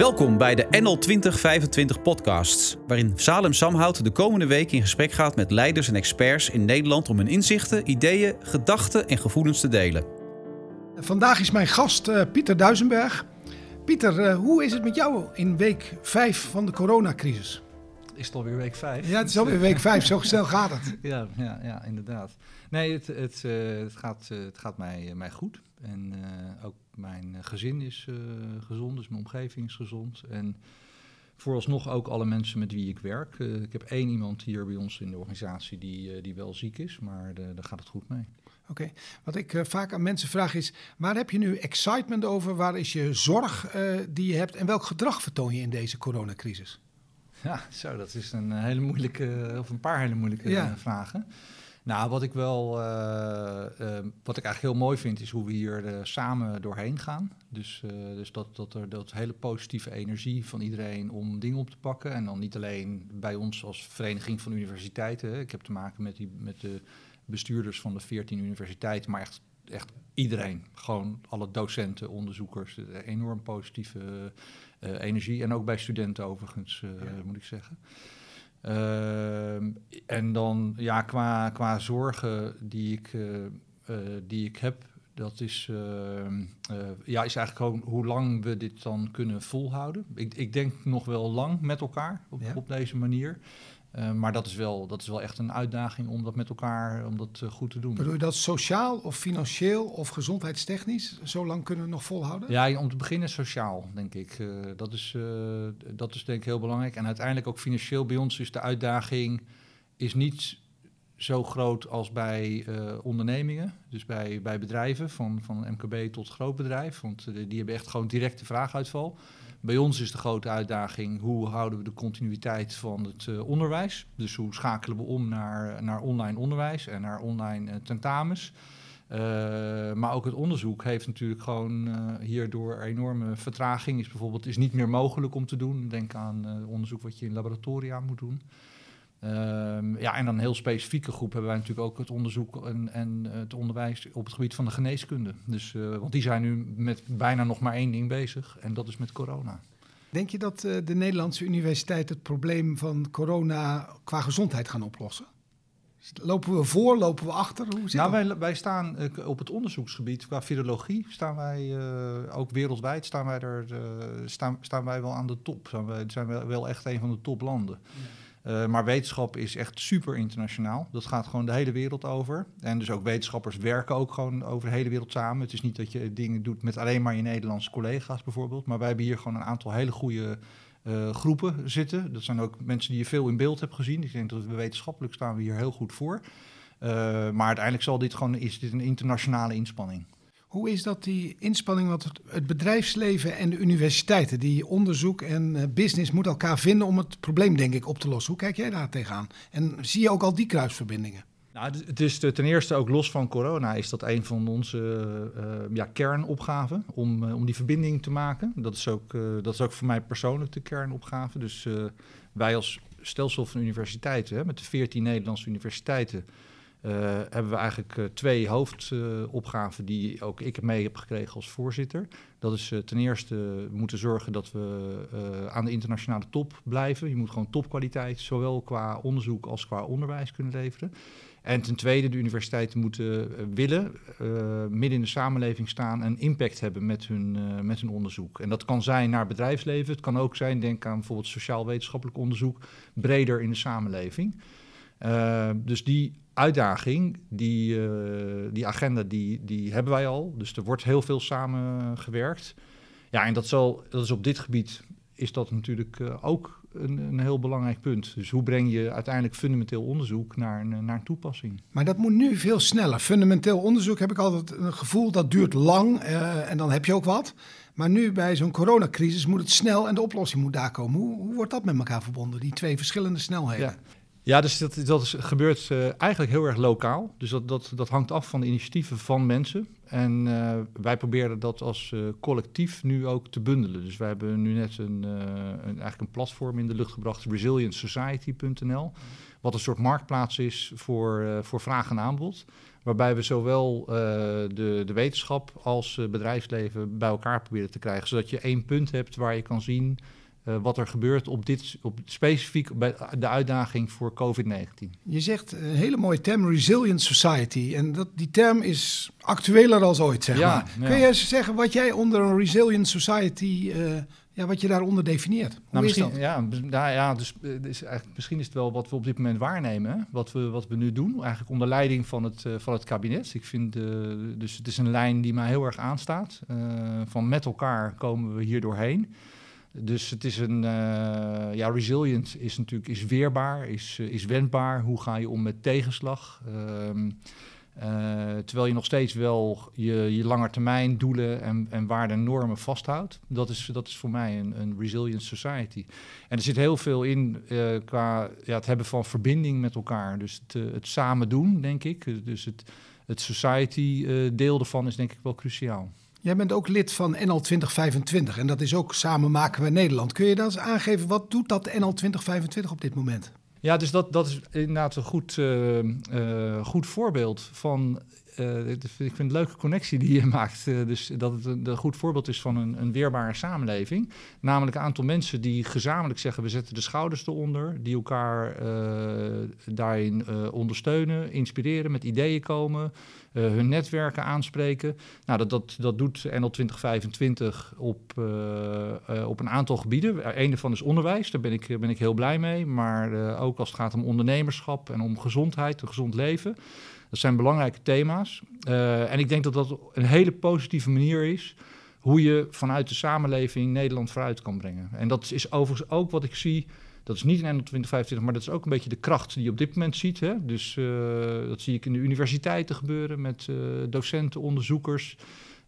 Welkom bij de NL 2025 podcasts, waarin Salem Samhout de komende week in gesprek gaat met leiders en experts in Nederland om hun inzichten, ideeën, gedachten en gevoelens te delen. Vandaag is mijn gast uh, Pieter Duisenberg. Pieter, uh, hoe is het met jou in week 5 van de coronacrisis? Is het alweer week 5? Ja, het is alweer week 5, zo snel gaat het. Ja, ja, ja inderdaad. Nee, het, het, uh, het gaat, het gaat mij, mij goed. En ook mijn gezin is gezond, dus mijn omgeving is gezond. En vooralsnog ook alle mensen met wie ik werk. Uh, ik heb één iemand hier bij ons in de organisatie die, uh, die wel ziek is, maar de, daar gaat het goed mee. Oké, okay. wat ik uh, vaak aan mensen vraag is, waar heb je nu excitement over? Waar is je zorg die je hebt en welk gedrag vertoon je in deze coronacrisis? Ja, zo, dat is een hele moeilijke, of een paar hele moeilijke ja. vragen. Nou, wat ik wel, uh, uh, wat ik eigenlijk heel mooi vind, is hoe we hier uh, samen doorheen gaan. Dus, dus dat, dat er dat hele positieve energie van iedereen om dingen op te pakken. En dan niet alleen bij ons als Vereniging van Universiteiten. Hè. Ik heb te maken met, die, met de bestuurders van de 14 universiteiten, maar echt, echt iedereen. Gewoon alle docenten, onderzoekers. Enorm positieve energie. En ook bij studenten overigens, ja. moet ik zeggen. Uh, en dan ja, qua, qua zorgen die ik, uh, uh, die ik heb, dat is, ehm, ja, is eigenlijk gewoon hoe lang we dit dan kunnen volhouden. Ik, ik denk nog wel lang met elkaar op, ja. op deze manier. Uh, maar dat is, wel, dat is wel echt een uitdaging om dat met elkaar om dat, uh, goed te doen. Bedoel je dat sociaal of financieel of gezondheidstechnisch zo lang kunnen we nog volhouden? Ja, om te beginnen sociaal, denk ik. Uh, dat, is, dat is denk ik heel belangrijk. En uiteindelijk ook financieel bij ons is de uitdaging is niet zo groot als bij ondernemingen. Dus bij, bij bedrijven, van, van MKB tot groot bedrijf. Want die hebben echt gewoon directe vraaguitval. Bij ons is de grote uitdaging hoe houden we de continuïteit van het uh, onderwijs. Dus hoe schakelen we om naar, naar online onderwijs en naar online uh, tentamens. Uh, maar ook het onderzoek heeft natuurlijk gewoon hierdoor enorme vertraging. Is bijvoorbeeld is niet meer mogelijk om te doen. Denk aan onderzoek wat je in laboratoria moet doen. Um, ja, en dan een heel specifieke groep hebben wij natuurlijk ook het onderzoek en, en het onderwijs op het gebied van de geneeskunde. Dus, uh, want die zijn nu met bijna nog maar één ding bezig en dat is met corona. Denk je dat uh, de Nederlandse universiteit het probleem van corona qua gezondheid gaan oplossen? Lopen we voor, lopen we achter? Hoe zit nou, wij, wij, staan uh, op het onderzoeksgebied qua virologie, staan wij ook wereldwijd, staan wij, er, staan, staan wij wel aan de top. Zijn wij, zijn we wel echt een van de toplanden. Ja. Uh, maar wetenschap is echt super internationaal. Dat gaat gewoon de hele wereld over. En dus ook wetenschappers werken ook gewoon over de hele wereld samen. Het is niet dat je dingen doet met alleen maar je Nederlandse collega's bijvoorbeeld. Maar wij hebben hier gewoon een aantal hele goede uh, groepen zitten. Dat zijn ook mensen die je veel in beeld hebt gezien. Ik denk dat we wetenschappelijk staan we hier heel goed voor. Uh, maar uiteindelijk zal dit gewoon, is dit een internationale inspanning. Hoe is dat die inspanning, want het bedrijfsleven en de universiteiten, die onderzoek en eh, business moeten elkaar vinden om het probleem, denk ik, op te lossen. Hoe kijk jij daar tegenaan? En zie je ook al die kruisverbindingen? Nou, het is ten eerste ook los van corona, is dat een van onze uh, ja, kernopgaven om, om die verbinding te maken. Dat is ook, dat is ook voor mij persoonlijk de kernopgave. Dus wij als stelsel van universiteiten, hè, met de 14 Nederlandse universiteiten, hebben we eigenlijk uh, twee hoofdopgaven die ook ik mee heb gekregen als voorzitter. Dat is ten eerste moeten zorgen dat we aan de internationale top blijven. Je moet gewoon topkwaliteit, zowel qua onderzoek als qua onderwijs kunnen leveren. En ten tweede, de universiteiten moeten willen midden in de samenleving staan en impact hebben met hun, met hun onderzoek. En dat kan zijn naar bedrijfsleven, het kan ook zijn, denk aan bijvoorbeeld sociaal-wetenschappelijk onderzoek, breder in de samenleving. dus die uitdaging, die, uh, die agenda, die, die hebben wij al. Dus er wordt heel veel samengewerkt. Ja, en dat, zal, dat is op dit gebied is dat natuurlijk uh, ook een, een, heel belangrijk punt. Dus hoe breng je uiteindelijk fundamenteel onderzoek naar een, naar een toepassing? Maar dat moet nu veel sneller. Fundamenteel onderzoek heb ik altijd een gevoel dat duurt lang uh, en dan heb je ook wat. Maar nu bij zo'n coronacrisis moet het snel en de oplossing moet daar komen. Hoe, hoe wordt dat met elkaar verbonden, die twee verschillende snelheden? Ja. Ja, dus dat, dat gebeurt uh, eigenlijk heel erg lokaal. Dus dat, dat, dat hangt af van de initiatieven van mensen. En uh, wij proberen dat als uh, collectief nu ook te bundelen. Dus wij hebben nu net een, een, eigenlijk een platform in de lucht gebracht, resilientsociety.nl. Wat een soort marktplaats is voor, voor vraag en aanbod. Waarbij we zowel de, de wetenschap als bedrijfsleven bij elkaar proberen te krijgen. Zodat je één punt hebt waar je kan zien uh, wat er gebeurt op dit, op specifiek bij de uitdaging voor COVID-19. Je zegt een hele mooie term, resilient society. En dat, die term is actueler als ooit, zeg ja, maar. Kun je eens zeggen wat jij onder een resilient society, uh, ja, wat je daaronder definieert? Hoe nou, is dat? Ja, nou, ja dus, dus eigenlijk, misschien is het wel wat we op dit moment waarnemen. Wat, we, wat we nu doen, eigenlijk onder leiding van het, uh, van het kabinet. Ik vind, dus het is een lijn die mij heel erg aanstaat. van met elkaar komen we hier doorheen. Dus het is een, uh, ja, resilient is natuurlijk is weerbaar, is, uh, is wendbaar. Hoe ga je om met tegenslag? Um, uh, terwijl je nog steeds wel je, je langetermijn doelen en, en waarden en normen vasthoudt. Dat is, dat is voor mij een, een resilient society. En er zit heel veel in qua ja, het hebben van verbinding met elkaar. Dus het, het samen doen, denk ik. Dus het, het society deel ervan is denk ik wel cruciaal. Jij bent ook lid van NL 2025 en dat is ook Samen maken we Nederland. Kun je dan eens aangeven, wat doet dat NL 2025 op dit moment? Ja, dus dat, dat is inderdaad een goed, uh, uh, goed voorbeeld van. Uh, ik vind het een leuke connectie die je maakt. dus dat het een, goed voorbeeld is van een, een weerbare samenleving. Namelijk een aantal mensen die gezamenlijk zeggen: we zetten de schouders eronder. Die elkaar daarin ondersteunen, inspireren, met ideeën komen. Hun netwerken aanspreken. Nou, dat, dat, dat doet NL 2025 op, op een aantal gebieden. Een daarvan is onderwijs, daar ben ik, ben ik heel blij mee. Maar ook als het gaat om ondernemerschap en om gezondheid, een gezond leven. Dat zijn belangrijke thema's. en ik denk dat dat een hele positieve manier is hoe je vanuit de samenleving Nederland vooruit kan brengen. En dat is overigens ook wat ik zie dat is niet in 2025, maar dat is ook een beetje de kracht die je op dit moment ziet. Hè? Dus uh, dat zie ik in de universiteiten gebeuren met uh, docenten, onderzoekers.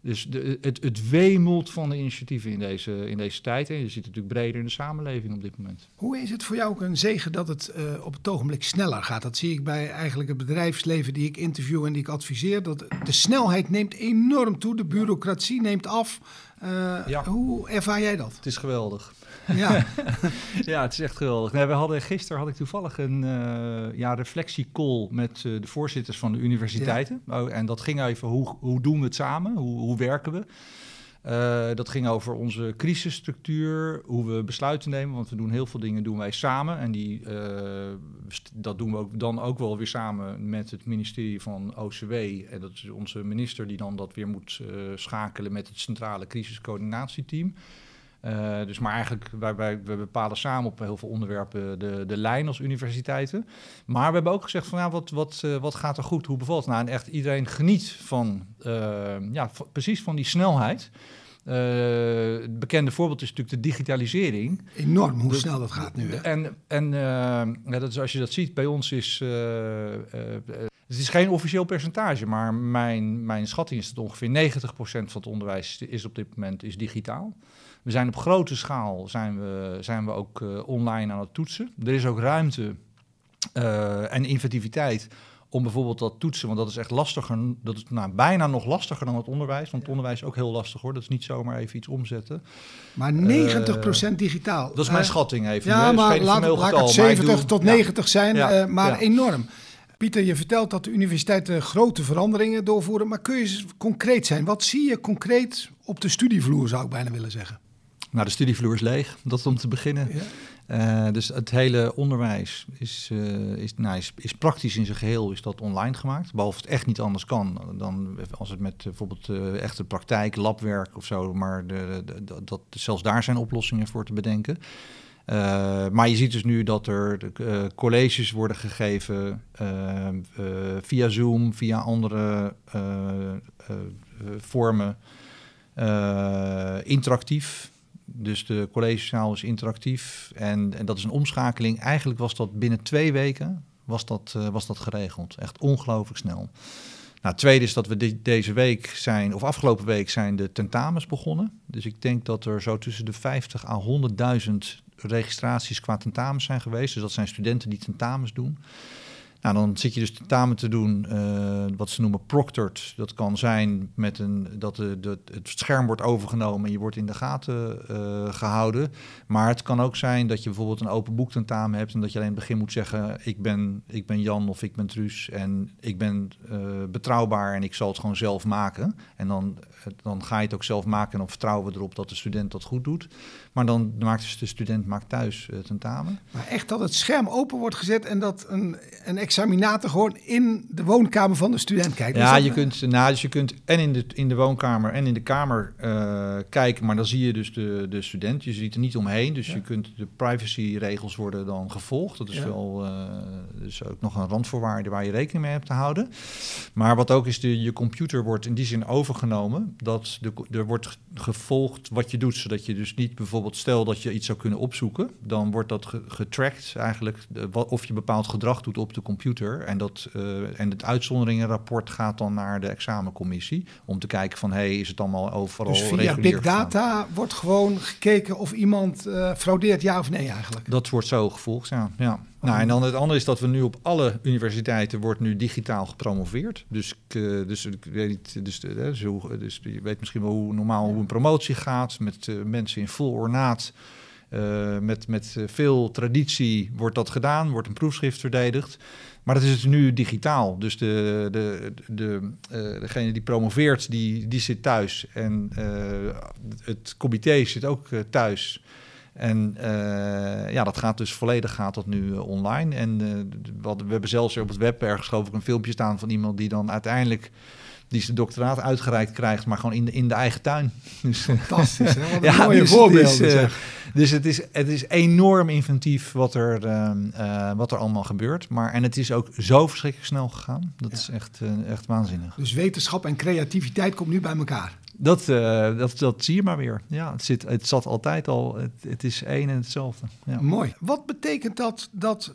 Dus de, het, het wemelt van de initiatieven in deze, in deze tijd. En je ziet het natuurlijk breder in de samenleving op dit moment. Hoe is het voor jou ook een zegen dat het uh, op het ogenblik sneller gaat? Dat zie ik bij eigenlijk het bedrijfsleven die ik interview en die ik adviseer. Dat de snelheid neemt enorm toe, de bureaucratie neemt af. Ja. Hoe ervaar jij dat? Het is geweldig. Ja. ja, het is echt geweldig. Nee, we hadden, gisteren had ik toevallig een uh, ja, reflectiecall met uh, de voorzitters van de universiteiten. Oh, en dat ging even, hoe, hoe doen we het samen? Hoe, hoe werken we? Uh, dat ging over onze crisisstructuur, hoe we besluiten nemen. Want we doen heel veel dingen doen wij samen. En die, dat doen we ook, dan ook wel weer samen met het ministerie van OCW. En dat is onze minister die dan dat weer moet schakelen met het centrale crisiscoördinatieteam. Uh, dus maar eigenlijk, wij, wij, we bepalen samen op heel veel onderwerpen de, de lijn als universiteiten. Maar we hebben ook gezegd van, ja, wat, wat, uh, wat gaat er goed, hoe bevalt het? Nou, en echt iedereen geniet van, uh, ja, precies van die snelheid. het bekende voorbeeld is natuurlijk de digitalisering. Enorm hoe snel dat gaat nu. Hè? En, en ja, dat is, als je dat ziet, bij ons is... het is geen officieel percentage, maar mijn, mijn schatting is dat ongeveer 90% van het onderwijs is op dit moment is digitaal. We zijn op grote schaal zijn we, zijn we ook uh, online aan het toetsen. Er is ook ruimte uh, en inventiviteit om bijvoorbeeld dat toetsen, want dat is echt lastiger. Dat is nou, bijna nog lastiger dan het onderwijs. Want het onderwijs is ook heel lastig hoor. Dat is niet zomaar even iets omzetten. Maar 90% uh, eh, digitaal. Dat is mijn schatting even. Ja, nu, maar laat, laat het 70 doe, tot 90 zijn, ja, maar ja. enorm. Pieter, je vertelt dat de universiteiten grote veranderingen doorvoeren. Maar kun je concreet zijn? Wat zie je concreet op de studievloer, zou ik bijna willen zeggen? Nou, de studievloer is leeg, dat om te beginnen. Ja. Uh, dus het hele onderwijs is, uh, is, nou, is, is, praktisch in zijn geheel is dat online gemaakt. Behalve het echt niet anders kan dan als het met bijvoorbeeld uh, echte praktijk, labwerk of zo. Maar de, de, de, dat, zelfs daar zijn oplossingen voor te bedenken. maar je ziet dus nu dat er colleges worden gegeven via Zoom, via andere vormen, interactief. Dus de collegezaal is interactief en, en dat is een omschakeling. Eigenlijk was dat binnen twee weken was dat, uh, was dat geregeld. Echt ongelooflijk snel. Nou, tweede is dat we de, deze week zijn, of afgelopen week zijn de tentamens begonnen. Dus ik denk dat er zo tussen de 50 à 100.000 registraties qua tentamens zijn geweest. Dus dat zijn studenten die tentamens doen. Nou, dan zit je dus tentamen te doen, uh, wat ze noemen proctored. Dat kan zijn met een, dat de, het scherm wordt overgenomen en je wordt in de gaten uh, gehouden. Maar het kan ook zijn dat je bijvoorbeeld een open boek tentamen hebt en dat je alleen in het begin moet zeggen: ik ben, ik ben Jan of ik ben Truus en ik ben uh, betrouwbaar en ik zal het gewoon zelf maken. En dan, dan ga je het ook zelf maken en dan vertrouwen we erop dat de student dat goed doet. Maar dan maakt dus de student maakt thuis het tentamen. Maar echt dat het scherm open wordt gezet en dat een, een examinator gewoon in de woonkamer van de student kijkt. Ja, je kunt, nou, dus je kunt en in de, in de woonkamer en in de kamer uh, kijken, maar dan zie je dus de, de student. Je ziet er niet omheen, dus ja. je kunt de privacyregels worden dan gevolgd. Dat is ja. wel uh, dus ook nog een randvoorwaarde waar je rekening mee hebt te houden. Maar wat ook is, de, je computer wordt in die zin overgenomen. Dat de, er wordt gevolgd wat je doet, zodat je dus niet bijvoorbeeld, stel dat je iets zou kunnen opzoeken, dan wordt dat getracked eigenlijk, wat, of je bepaald gedrag doet op de computer. En, dat, uh, en het uitzonderingenrapport gaat dan naar de examencommissie om te kijken van, hey, is het allemaal overal Dus via big data wordt gewoon gekeken of iemand uh, fraudeert, ja of nee eigenlijk? Dat wordt zo gevolgd, ja. ja. Nou, en dan het andere is dat we nu op alle universiteiten wordt nu digitaal gepromoveerd. Dus, dus ik weet niet, dus, uh, dus, dus, je weet misschien wel hoe normaal hoe een promotie gaat met uh, mensen in vol ornaat. Uh, met, met veel traditie wordt dat gedaan, wordt een proefschrift verdedigd. Maar dat is dus nu digitaal. Dus de, de, de, uh, degene die promoveert, die, die zit thuis. En het comité zit ook thuis. En uh, ja, dat gaat dus volledig gaat dat nu uh, online. En uh, wat, we hebben zelfs op het web ergens geloof ik een filmpje staan van iemand die dan uiteindelijk die zijn doctoraat uitgereikt krijgt, maar gewoon in de, in de eigen tuin. Dus, Fantastisch, hè? Wat een ja, mooie dus, voorbeelden. Dus, dus het, is, het is enorm inventief wat er, wat er allemaal gebeurt. Maar, en het is ook zo verschrikkelijk snel gegaan. Dat ja. is echt, echt waanzinnig. Dus wetenschap en creativiteit komt nu bij elkaar. Dat, uh, dat, dat zie je maar weer. Ja, het, zit, het zat altijd al, het, het is één en hetzelfde. Ja. Mooi. Wat betekent dat dat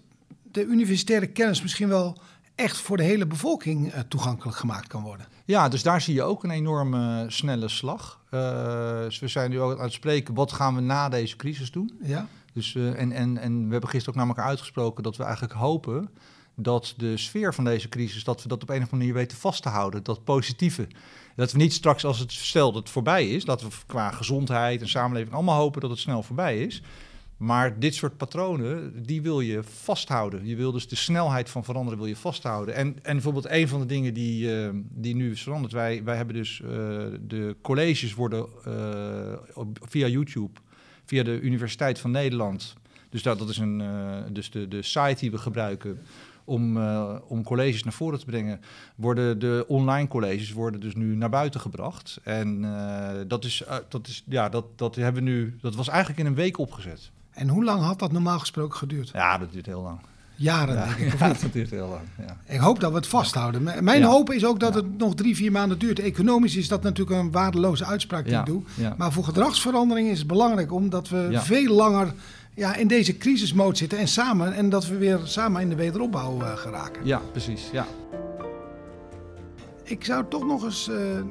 de universitaire kennis misschien wel echt voor de hele bevolking uh, toegankelijk gemaakt kan worden? Ja, dus daar zie je ook een enorme uh, snelle slag. dus we zijn nu ook aan het spreken, wat gaan we na deze crisis doen? Ja. Dus, en, en, en we hebben gisteren ook naar elkaar uitgesproken dat we eigenlijk hopen dat de sfeer van deze crisis, dat we dat op een of andere manier weten vast te houden. Dat positieve. Dat we niet straks, als het stel dat het voorbij is, dat we qua gezondheid en samenleving allemaal hopen dat het snel voorbij is. Maar dit soort patronen, die wil je vasthouden. Je wil dus de snelheid van veranderen wil je vasthouden. En, en bijvoorbeeld een van de dingen die, uh, die nu is veranderd. Wij, wij hebben dus uh, de colleges worden uh, via YouTube, via de Universiteit van Nederland. Dus dat, dat is een, dus de, de site die we gebruiken om, uh, om colleges naar voren te brengen, worden de online colleges worden dus nu naar buiten gebracht. En uh, dat, is, uh, dat, is, ja, dat, dat hebben we nu, dat was eigenlijk in een week opgezet. En hoe lang had dat normaal gesproken geduurd? Ja, dat duurt heel lang. Jaren, ja, denk ik. Ja, dat duurt heel lang. Ja. Ik hoop dat we het vasthouden. Mijn hoop is ook dat het nog drie, vier maanden duurt. Economisch is dat natuurlijk een waardeloze uitspraak die ik doe. Maar voor gedragsverandering is het belangrijk omdat we veel langer ja, in deze crisismode zitten en samen en dat we weer samen in de wederopbouw uh, geraken. Ja, precies. Ja. Ik zou toch nog eens uh,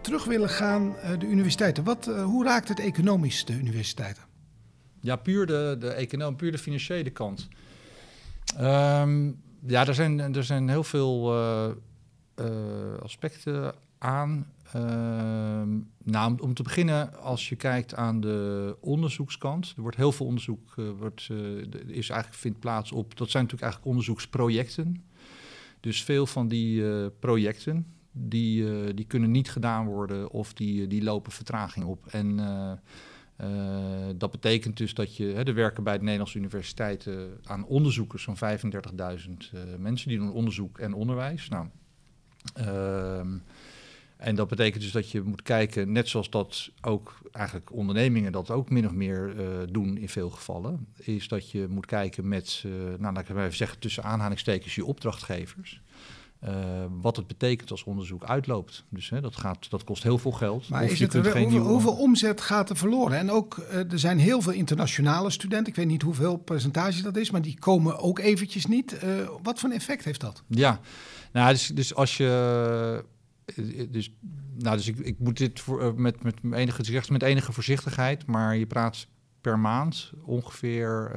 terug willen gaan uh, de universiteiten. Wat, hoe raakt het economisch de universiteiten? Ja, puur de, de puur de financiële kant. Um, ja, er zijn, er zijn heel veel aspecten aan. Uh, nou, om te beginnen, als je kijkt aan de onderzoekskant, er wordt heel veel onderzoek, uh, wordt, uh, is eigenlijk vindt plaats op, dat zijn natuurlijk eigenlijk onderzoeksprojecten. Dus veel van die projecten, die, die kunnen niet gedaan worden of die, die lopen vertraging op. En dat betekent dus dat je, hè, er werken bij de Nederlandse universiteiten aan onderzoekers zo'n 35.000 mensen die doen onderzoek en onderwijs. Nou, ehm, en dat betekent dus dat je moet kijken, net zoals dat ook eigenlijk ondernemingen dat ook min of meer uh, doen in veel gevallen, is dat je moet kijken met, uh, nou laat ik even zeggen, tussen aanhalingstekens je opdrachtgevers. Uh, wat het betekent als onderzoek uitloopt. Dus hè, dat, gaat, dat kost heel veel geld. Maar is het, hoeveel, nieuwe... hoeveel, omzet gaat er verloren? En ook, er zijn heel veel internationale studenten. Ik weet niet hoeveel percentage dat is, maar die komen ook eventjes niet. wat voor een effect heeft dat? Ja, nou, dus, dus als je dus, nou, dus ik, ik moet dit voor, met, met, enige, met enige voorzichtigheid, maar je praat per maand ongeveer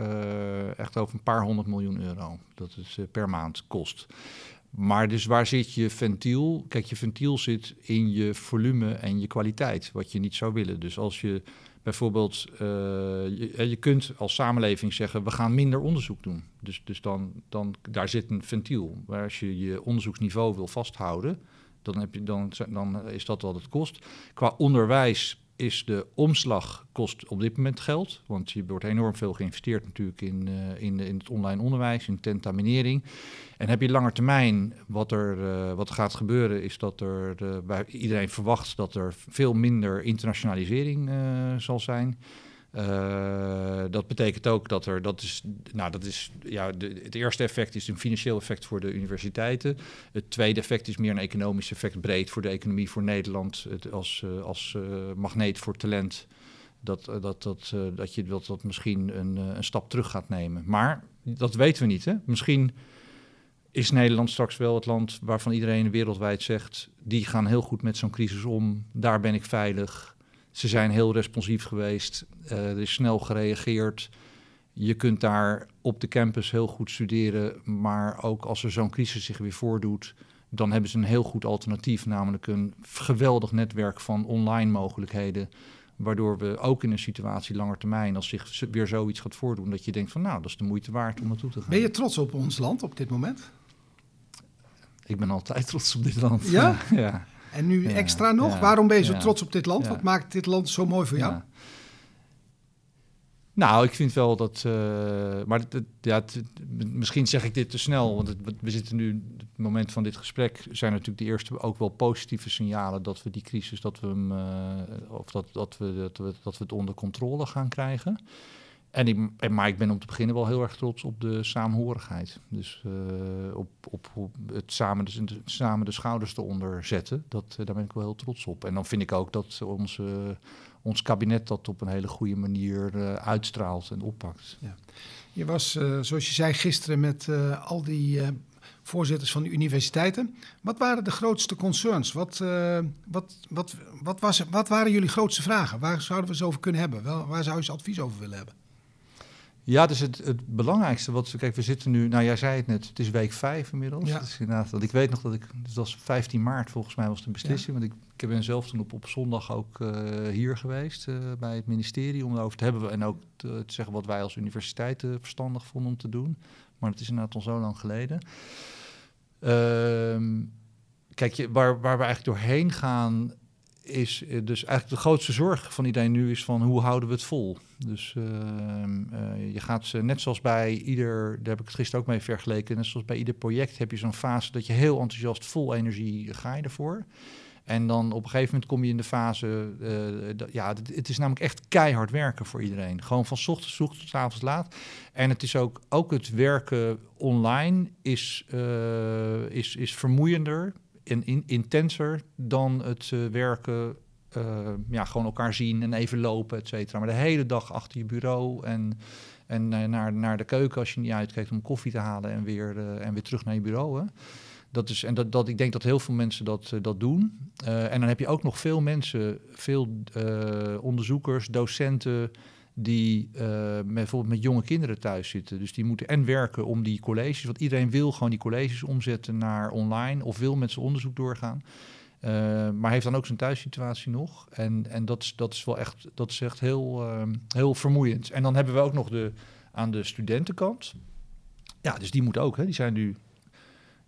echt over een paar honderd miljoen euro. Dat is per maand kost. Maar dus waar zit je ventiel? Kijk, je ventiel zit in je volume en je kwaliteit, wat je niet zou willen. Dus als je bijvoorbeeld, je, je, kunt als samenleving zeggen, we gaan minder onderzoek doen. Dus, dus dan, dan, daar zit een ventiel. Maar als je je onderzoeksniveau wil vasthouden, dan, heb je, dan, dan is dat wat het kost. Qua onderwijs is de omslag kost op dit moment geld. Want je wordt enorm veel geïnvesteerd natuurlijk in, uh, in, in, het online onderwijs, in tentaminering. En heb je langer termijn, wat er, uh, wat gaat gebeuren, is dat er bij iedereen verwacht dat er veel minder internationalisering zal zijn. Uh, dat betekent ook dat er, dat is, nou, dat is, ja, het eerste effect is een financieel effect voor de universiteiten. Het tweede effect is meer een economisch effect breed voor de economie, voor Nederland, als, uh, als uh, magneet voor talent. Dat, dat, dat, dat je dat, dat misschien een, een stap terug gaat nemen. Maar dat weten we niet. Hè? Misschien is Nederland straks wel het land waarvan iedereen wereldwijd zegt: die gaan heel goed met zo'n crisis om, daar ben ik veilig. Ze zijn heel responsief geweest. Uh, er is snel gereageerd. Je kunt daar op de campus heel goed studeren. Maar ook als er zo'n crisis zich weer voordoet, dan hebben ze een heel goed alternatief. Namelijk een geweldig netwerk van online mogelijkheden. Waardoor we ook in een situatie langer termijn, als zich weer zoiets gaat voordoen, dat je denkt van nou, dat is de moeite waard om naartoe te gaan. Ben je trots op ons land op dit moment? Ik ben altijd trots op dit land. Ja? ja. En nu extra nog? Waarom ben je zo trots op dit land? Wat maakt dit land zo mooi voor jou? Nou, ik vind wel dat. Uh, maar het, ja, misschien zeg ik dit te snel, want we zitten nu. Het moment van dit gesprek zijn natuurlijk de eerste ook wel positieve signalen dat we die crisis, dat we hem, uh, of dat, dat, we, dat, we, dat we het onder controle gaan krijgen. En ik, maar ik ben om te beginnen wel heel erg trots op de saamhorigheid. Dus uh, op, op, het samen de, samen de schouders eronder zetten. Dat, uh, daar ben ik wel heel trots op. En dan vind ik ook dat ons kabinet dat op een hele goede manier uh, uitstraalt en oppakt. Ja. Je was, zoals je zei, gisteren met al die voorzitters van de universiteiten. Wat waren de grootste concerns? Wat, wat, wat, wat, was, wat waren jullie grootste vragen? Waar zouden we ze over kunnen hebben? Wel, waar zou je advies over willen hebben? Ja, dus het, het belangrijkste wat... Kijk, we zitten nu... Nou, jij zei het net, het is week vijf inmiddels. Ja. Dus inderdaad, dat ik weet nog dat ik... Het was 15 maart volgens mij was de beslissing. Want ik, ik ben zelf toen op, op zondag ook uh, hier geweest uh, bij het ministerie... om erover te hebben en ook te, te, zeggen wat wij als universiteit uh, verstandig vonden om te doen. Maar het is inderdaad al zo lang geleden. Uh, kijk, je, waar, waar we eigenlijk doorheen gaan is eh, dus eigenlijk de grootste zorg van iedereen nu is van hoe houden we het vol. Dus uh, uh, je gaat net zoals bij ieder, daar heb ik het gisteren ook mee vergeleken, net zoals bij ieder project heb je zo'n fase dat je heel enthousiast vol energie ga je ervoor. En dan op een gegeven moment kom je in de fase, uh, dat, ja, het, het, is namelijk echt keihard werken voor iedereen. Gewoon van ochtends vroeg tot avonds laat. En het is ook, ook het werken online is, is, is vermoeiender en in, intenser dan het uh, werken, uh, ja, gewoon elkaar zien en even lopen, et cetera. Maar de hele dag achter je bureau en, en uh, naar, naar de keuken als je niet uitkijkt om koffie te halen en weer, en weer terug naar je bureau. Hè. Dat is, en dat, dat, ik denk dat heel veel mensen dat, dat doen. en dan heb je ook nog veel mensen, veel onderzoekers, docenten die met, bijvoorbeeld met jonge kinderen thuis zitten. Dus die moeten en werken om die colleges, want iedereen wil gewoon die colleges omzetten naar online of wil met zijn onderzoek doorgaan. Uh, maar heeft dan ook zijn thuissituatie nog. En, en dat, is, dat is wel echt, dat is echt heel, uh, heel vermoeiend. En dan hebben we ook nog de, aan de studentenkant. Ja, dus die moeten ook, hè, die zijn nu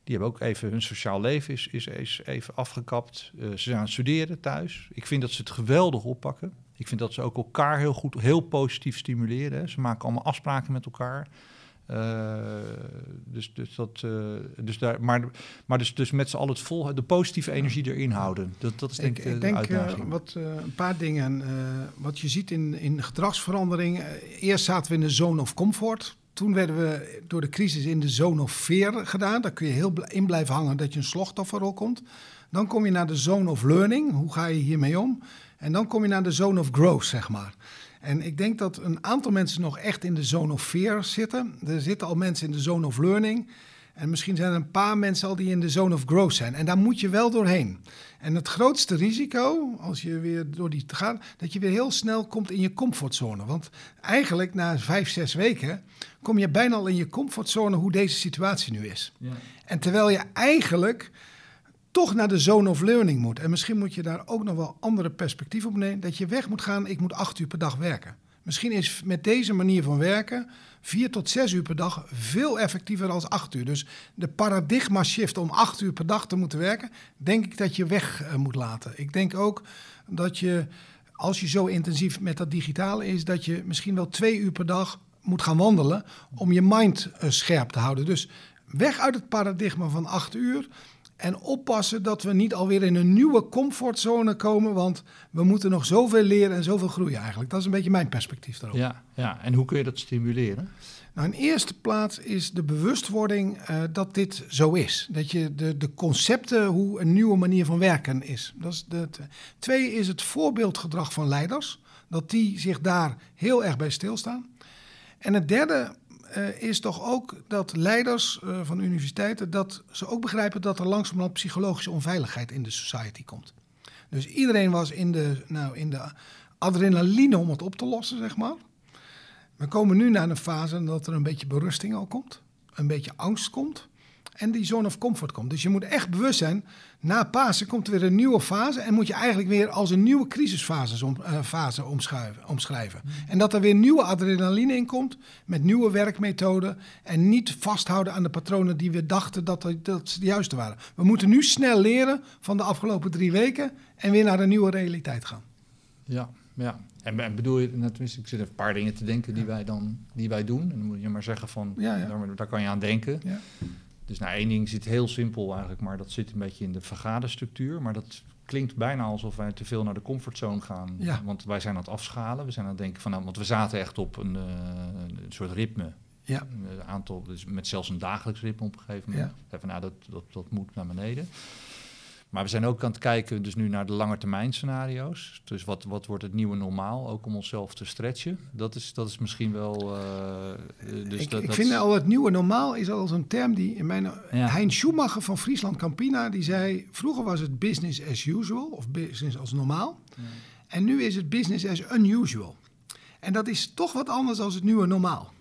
die hebben ook even hun sociaal leven is, is, is even afgekapt. Uh, ze zijn aan het studeren thuis. Ik vind dat ze het geweldig oppakken. Ik vind dat ze ook elkaar heel goed, heel positief stimuleren. Ze maken allemaal afspraken met elkaar. Uh, dus, dus dat, uh, dus daar, maar, maar dus, dus met z'n allen het vol, de positieve energie erin houden. Dat, dat is denk ik, ik de denk, uh, wat, een paar dingen. wat je ziet in, in gedragsverandering. eerst zaten we in de zone of comfort. Toen werden we door de crisis in de zone of fear gedaan. Daar kun je heel in blijven hangen dat je een slachtofferrol komt. Dan kom je naar de zone of learning. Hoe ga je hiermee om? En dan kom je naar de zone of growth, zeg maar. En ik denk dat een aantal mensen nog echt in de zone of fear zitten. Er zitten al mensen in de zone of learning. En misschien zijn er een paar mensen al die in de zone of growth zijn. En daar moet je wel doorheen. En het grootste risico, als je weer door die te gaan, dat je weer heel snel komt in je comfortzone. Want eigenlijk na vijf, zes weken kom je bijna al in je comfortzone hoe deze situatie nu is. Ja. En terwijl je eigenlijk toch naar de zone of learning moet. En misschien moet je daar ook nog wel andere perspectieven op nemen. Dat je weg moet gaan, ik moet acht uur per dag werken. Misschien is met deze manier van werken vier tot zes uur per dag veel effectiever dan acht uur. Dus de paradigma shift om acht uur per dag te moeten werken, denk ik dat je weg uh, moet laten. Ik denk ook dat je, als je zo intensief met dat digitale is, dat je misschien wel twee uur per dag moet gaan wandelen om je mind uh, scherp te houden. Dus weg uit het paradigma van acht uur. En oppassen dat we niet alweer in een nieuwe comfortzone komen, want we moeten nog zoveel leren en zoveel groeien eigenlijk. Dat is een beetje mijn perspectief daarop. Ja, ja. en hoe kun je dat stimuleren? Nou, in eerste plaats is de bewustwording uh, dat dit zo is. Dat je de, de concepten, hoe een nieuwe manier van werken is. Dat is de, twee is het voorbeeldgedrag van leiders. Dat die zich daar heel erg bij stilstaan. En het derde uh, is toch ook dat leiders uh, van universiteiten dat ze ook begrijpen dat er langzamerhand psychologische onveiligheid in de society komt. Dus iedereen was in de, nou, in de adrenaline om het op te lossen, zeg maar. We komen nu naar een fase dat er een beetje berusting al komt, een beetje angst komt en die zone of comfort komt. Dus je moet echt bewust zijn, na Pasen komt er weer een nieuwe fase en moet je eigenlijk weer als een nieuwe crisisfase om, uh, fase omschrijven. En dat er weer nieuwe adrenaline in komt met nieuwe werkmethoden en niet vasthouden aan de patronen die we dachten dat, dat de juiste waren. We moeten nu snel leren van de afgelopen drie weken en weer naar een nieuwe realiteit gaan. Ja, ja. En bedoel je, nou, tenminste, ik zit even een paar dingen te denken die wij dan die wij doen. En dan moet je maar zeggen van, ja, ja. Daar, daar, kan je aan denken. Ja. Dus nou, één ding zit heel simpel eigenlijk, maar dat zit een beetje in de vergaderstructuur. Maar dat klinkt bijna alsof wij te veel naar de comfortzone gaan. Ja. Want wij zijn aan het afschalen. We zijn aan het denken van, nou, want we zaten echt op een, uh, een soort ritme. Ja. Een aantal, dus met zelfs een dagelijks ritme op een gegeven moment. Ja. Even, nou, dat, dat, dat moet naar beneden. Maar we zijn ook aan het kijken dus nu naar de langetermijn scenario's. Dus wat, wat wordt het nieuwe normaal, ook om onszelf te stretchen. Dat is, dat is misschien wel... Uh, dus ik, dat, ik vind al het nieuwe normaal is al zo'n term die... In mijn, ja. Hein Schumacher van Friesland Campina, die zei... Vroeger was het business as usual, of business als normaal. Ja. En nu is het business as unusual. En dat is toch wat anders dan het nieuwe normaal.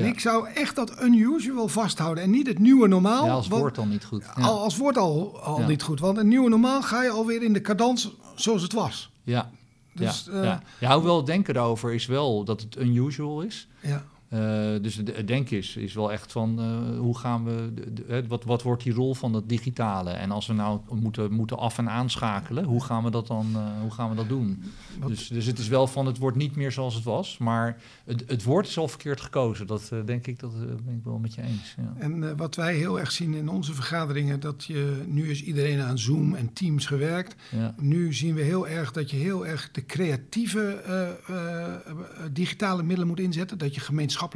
En ik zou echt dat unusual vasthouden en niet het nieuwe normaal. Als woord al niet goed. Al, als woord al, al niet goed. Want een nieuwe normaal ga je alweer in de cadans zoals het was. Ja. Dus, ja, uh, ja. ja, wel denken daarover is wel dat het unusual is. Ja. Uh, dus het denken is, is wel echt van uh, hoe gaan we, wat, wat wordt die rol van dat digitale? En als we nou moeten, moeten af- en aanschakelen, hoe gaan we dat dan uh, hoe gaan we dat doen? Dus, dus het is wel van het wordt niet meer zoals het was, maar het, het woord is al verkeerd gekozen. Dat denk ik, dat ben ik wel met je eens. Ja. En wat wij heel erg zien in onze vergaderingen, dat je nu is iedereen aan Zoom en Teams gewerkt. Ja. Nu zien we heel erg dat je heel erg de creatieve digitale middelen moet inzetten. Dat je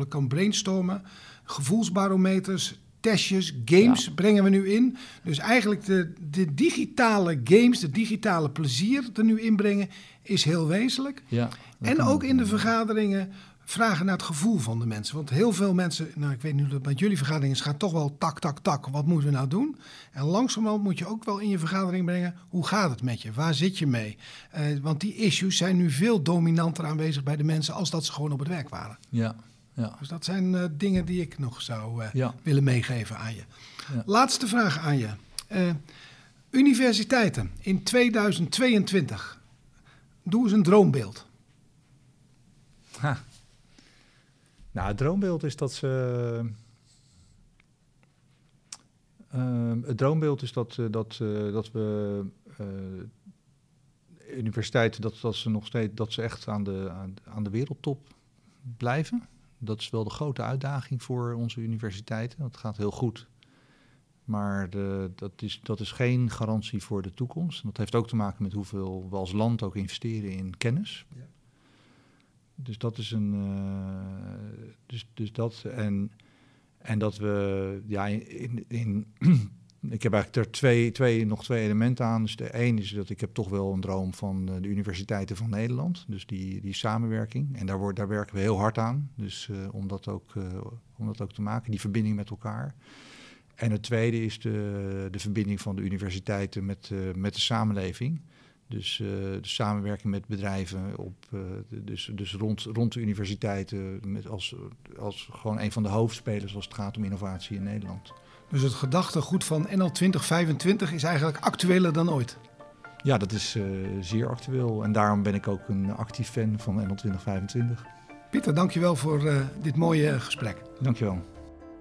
kan brainstormen. Gevoelsbarometers, testjes, games brengen we nu in. Dus eigenlijk de, de digitale games, de digitale plezier er nu inbrengen, is heel wezenlijk. Ja, en ook in de vergaderingen vragen naar het gevoel van de mensen. Want heel veel mensen, nou ik weet nu dat bij jullie vergaderingen gaat toch wel tak, tak, tak. Wat moeten we nou doen? En langzamerhand moet je ook wel in je vergadering brengen, hoe gaat het met je? Waar zit je mee? Uh, want die issues zijn nu veel dominanter aanwezig bij de mensen als dat ze gewoon op het werk waren. Ja, ja. Dus dat zijn uh, dingen die ik nog zou uh, ja. willen meegeven aan je. Ja. Laatste vraag aan je. Uh, universiteiten in 2022. Doe eens een droombeeld. Ha. Nou, het droombeeld is dat ze. het droombeeld is dat, dat, dat we universiteiten dat, dat ze nog steeds dat ze echt aan de, aan, aan de wereldtop blijven. Dat is wel de grote uitdaging voor onze universiteiten. Dat gaat heel goed. Maar de, dat, is, dat is geen garantie voor de toekomst. dat heeft ook te maken met hoeveel we als land ook investeren in kennis. Ja. Dus dat is een. Uh, dus, dus dat. En, en dat we ja, in, in ik heb eigenlijk er twee, nog twee elementen aan. Dus de een is dat ik heb toch wel een droom van de universiteiten van Nederland. Dus die, die samenwerking. En daar, daar werken we heel hard aan. Dus uh, om, dat ook, uh, om dat ook te maken, die verbinding met elkaar. En het tweede is de, de verbinding van de universiteiten met, met de samenleving. Dus de samenwerking met bedrijven, op, dus, dus rond, rond de universiteiten, met als, als gewoon een van de hoofdspelers als het gaat om innovatie in Nederland. Dus het gedachtegoed van NL 2025 is eigenlijk actueler dan ooit? Ja, dat is uh, zeer actueel. En daarom ben ik ook een actief fan van NL 2025. Pieter, dankjewel voor dit mooie gesprek. Dankjewel.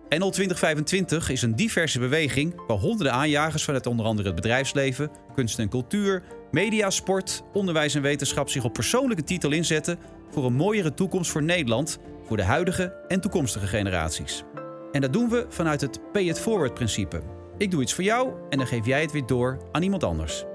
NL 2025 is een diverse beweging waar honderden aanjagers vanuit onder andere het bedrijfsleven, kunst en cultuur, media, sport, onderwijs en wetenschap zich op persoonlijke titel inzetten voor een mooiere toekomst voor Nederland, voor de huidige en toekomstige generaties. En dat doen we vanuit het Pay It Forward principe. Ik doe iets voor jou en dan geef jij het weer door aan iemand anders.